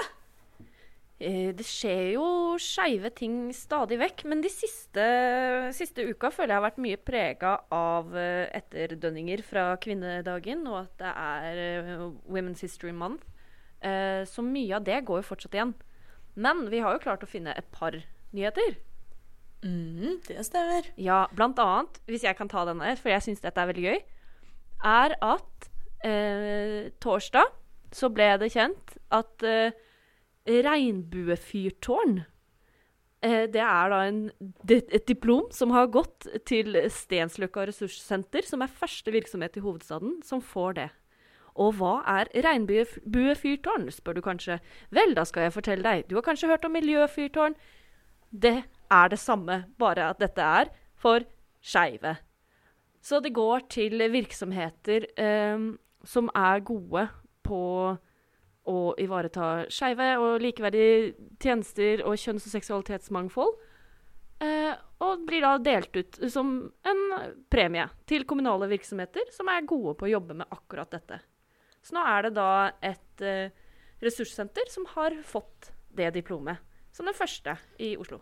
Eh, Det skjer jo skeive ting stadig vekk, men de siste, siste uka føler jeg har vært mye prega av eh, etterdønninger fra kvinnedagen, og at det er eh, Women's History Month. Så mye av det går jo fortsatt igjen. Men vi har jo klart å finne et par nyheter. Mm, det stemmer. Ja, blant annet, hvis jeg kan ta den her, for jeg syns dette er veldig gøy, er at eh, torsdag så ble det kjent at eh, regnbuefyrtårn eh, Det er da en, et diplom som har gått til Stensløkka ressurssenter, som er første virksomhet i hovedstaden som får det. Og hva er regnbuefyrtårn, spør du kanskje. Vel, da skal jeg fortelle deg. Du har kanskje hørt om miljøfyrtårn? Det er det samme, bare at dette er for skeive. Så det går til virksomheter eh, som er gode på å ivareta skeive og likeverdige tjenester og kjønns- og seksualitetsmangfold. Eh, og blir da delt ut som en premie til kommunale virksomheter som er gode på å jobbe med akkurat dette. Så nå er det da et eh, ressurssenter som har fått det diplomet. Som den første i Oslo.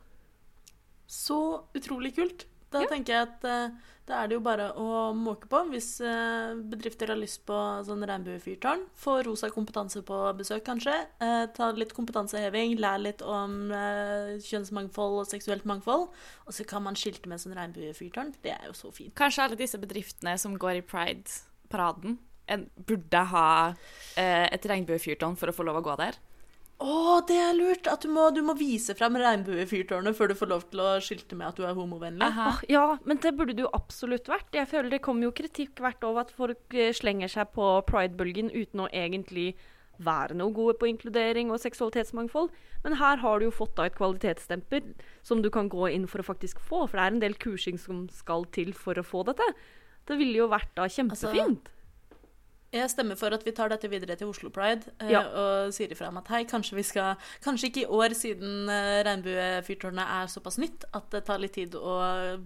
Så utrolig kult. Da tenker jeg at uh, da er det jo bare å måke på hvis uh, bedrifter har lyst på sånn regnbuefyrtårn. Få Rosa kompetanse på besøk, kanskje. Uh, ta litt kompetanseheving, lær litt om kjønnsmangfold og seksuelt mangfold. Og så kan man skilte med sånn regnbuefyrtårn. Det er jo så fint. Kanskje alle disse bedriftene som går i Pride-paraden, burde ha et regnbuefyrtårn for å få lov å gå der. Å, det er lurt! At du må, du må vise fram regnbuefyrtårnet før du får lov til å skilte med at du er homovennlig. Oh, ja, men det burde det jo absolutt vært. Jeg føler det kommer jo kritikk hvert år at folk eh, slenger seg på pride-bølgen uten å egentlig være noe gode på inkludering og seksualitetsmangfold. Men her har du jo fått da et kvalitetsstempel som du kan gå inn for å faktisk få. For det er en del kursing som skal til for å få dette. Det ville jo vært da kjempefint. Jeg stemmer for at vi tar dette videre til Oslo Pride eh, Ja. og sier ifra om at hei, kanskje vi skal Kanskje ikke i år, siden eh, regnbuefyrtårnet er såpass nytt at det tar litt tid å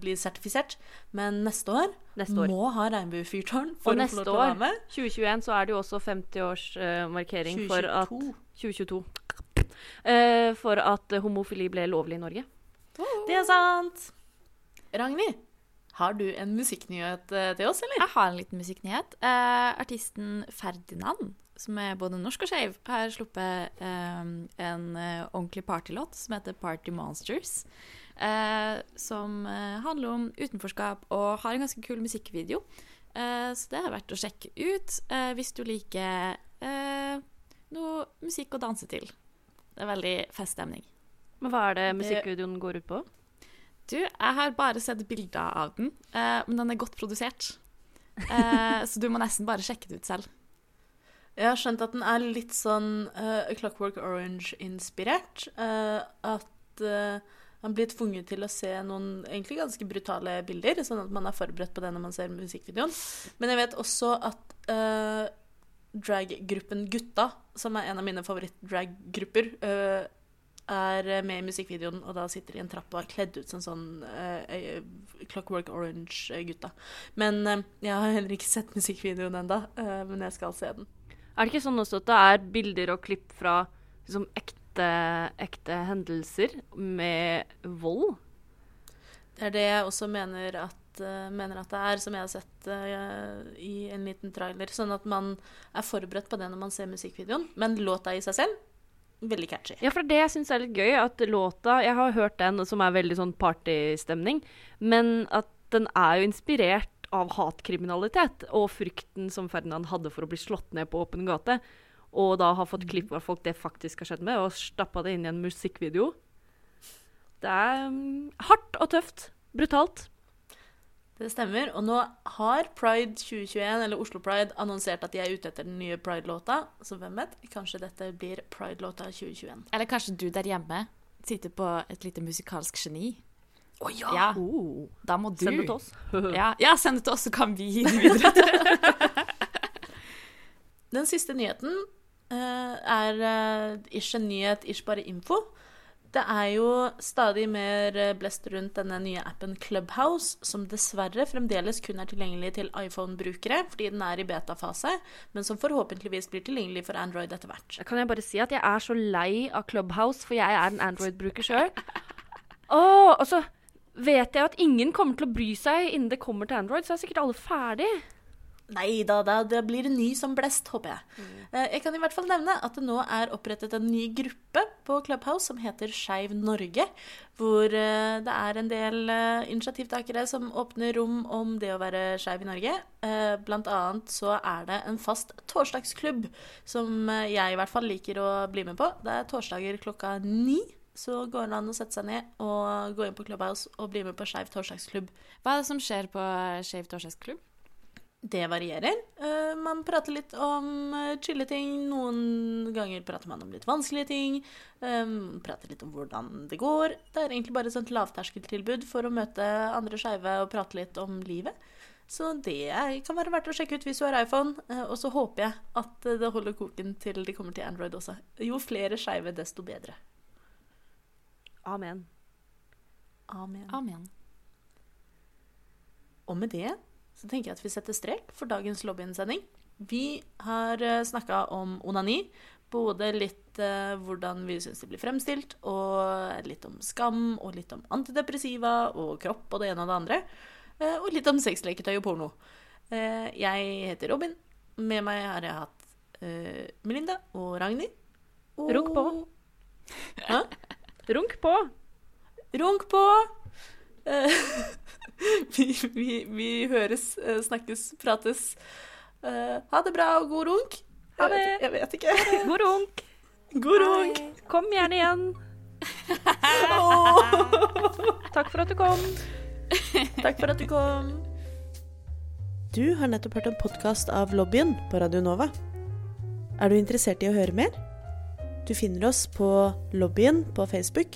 bli sertifisert, men neste år, Neste år. må ha regnbuefyrtårn og for å få neste lov til å være år, 2021, så er det jo også 50-årsmarkering for at 2022. 2022. Eh, for at eh, homofili ble lovlig i Norge. Det er sant! Ragnhild, har du en musikknyhet eh, til oss, eller? Jeg har en liten musikknyhet. Eh, artisten Ferdinand, som er både norsk og skeiv, har sluppet eh, en eh, ordentlig partylåt som heter Party Monsters. Eh, som eh, handler om utenforskap og har en ganske kul musikkvideo. Eh, så det er verdt å sjekke ut eh, hvis du liker eh, noe musikk å danse til. Det er veldig feststemning. Men hva er det Det- musikkvideoen går ut på? Du, jeg har bare sett bilder av den, eh, men den er godt produsert. Eh, så du må nesten bare sjekke det ut selv. Jeg har skjønt at den er litt sånn uh, Clockwork Orange-inspirert. Uh, at uh, man blir tvunget til å se noen egentlig ganske brutale bilder, sånn at man er forberedt på det når man ser musikkvideoen. Men jeg vet også at uh, draggruppen Gutta, som er en av mine favoritt-draggrupper, eh, er med i musikkvideoen, og da sitter de i en trapp og er kledd ut som sånn uh, Clockwork Orange-gutta. Men uh, jeg har heller ikke sett musikkvideoen ennå, men jeg skal se den. Er det ikke sånn også at det er bilder og klipp fra liksom, ekte, ekte hendelser med vold? Det er det jeg også mener at, eh, mener at det er, som jeg har sett uh, i en liten trailer. Sånn at man er forberedt på det når man ser musikkvideoen. Men låta i seg selv, veldig catchy. Ja, for det jeg syns er litt gøy. At låta Jeg har hørt den, som er veldig sånn partystemning, men at den er jo inspirert av hatkriminalitet og frykten som Ferdinand hadde for å bli slått ned på åpen gate. Og da har fått klipp av folk det faktisk har skjedd med, og stappa det inn i en musikkvideo. Det er um, hardt og tøft. Brutalt. Det stemmer. Og nå har Pride 2021, eller Oslo Pride, annonsert at de er ute etter den nye Pride-låta. Så hvem vet? Kanskje dette blir Pride-låta 2021. Eller kanskje du der hjemme sitter på et lite musikalsk geni. Å ja! Ja, Oh. da må du Send det til oss. Ja, ja, send det til oss, så kan vi gi det videre. Den siste nyheten uh, er uh, ish en nyhet, ish bare info. Det er jo stadig mer eh, blest rundt denne nye appen Clubhouse, som dessverre fremdeles kun er tilgjengelig til iPhone-brukere, fordi den er i beta-fase, men som forhåpentligvis blir tilgjengelig for Android etter hvert. Kan jeg bare si at jeg er så lei av Clubhouse, for jeg er en Android-bruker sjøl. og så vet jeg at ingen kommer til å bry seg innen det kommer til Android, så er sikkert alle ferdig. Nei da, da, det blir en ny som blest, håper jeg. Mm. Jeg kan i hvert fall nevne at det nå er opprettet en ny gruppe på Clubhouse som heter Skeiv Norge, hvor eh, det er en del eh, initiativtakere som åpner rom om det å være skeiv i Norge. Eh, Blant annet så er det en fast torsdagsklubb som eh, jeg i hvert fall liker å bli med på. Det er torsdager klokka ni. Så går det an å sette seg ned og gå inn på Clubhouse og bli med på Skeiv torsdagsklubb. Hva er det som skjer på Skeiv torsdagsklubb? Det varierer. Eh, man prater litt om chille chilleting. Noen ganger prater man om litt vanskelige ting. Um, prater litt om hvordan det går. Det er egentlig bare et sånt lavterskeltilbud for å møte andre skeive og prate litt om livet. Så det er, kan være verdt å sjekke ut hvis du har iPhone. Eh, og så håper jeg at eh, det holder koken til de kommer til Android også. Jo flere skeive, desto bedre. Amen. Amen. Amen. Og med det så tenker jeg at vi setter strek for dagens lobbyinsending. Vi har snakka om onani. Både litt eh, hvordan vi syns det blir fremstilt, og litt om skam, og litt om antidepressiva og kropp og det ene og det andre. Eh, og litt om sexleketøy og porno. Eh, jeg heter Robin. Med meg har jeg hatt eh, Melinda og Ragnhild. Og... Runk på. Hæ? Runk på. Runk på! Eh, vi, vi, vi høres, eh, snakkes, prates. Eh, ha det bra og god runk. Ha det. Jeg vet, jeg vet ikke. God runk. God runk. Kom gjerne igjen. Takk for at du kom. takk for at du kom. Du har nettopp hørt en podkast av Lobbyen på Radio Nova. Er du interessert i å høre mer? Du finner oss på Lobbyen på Facebook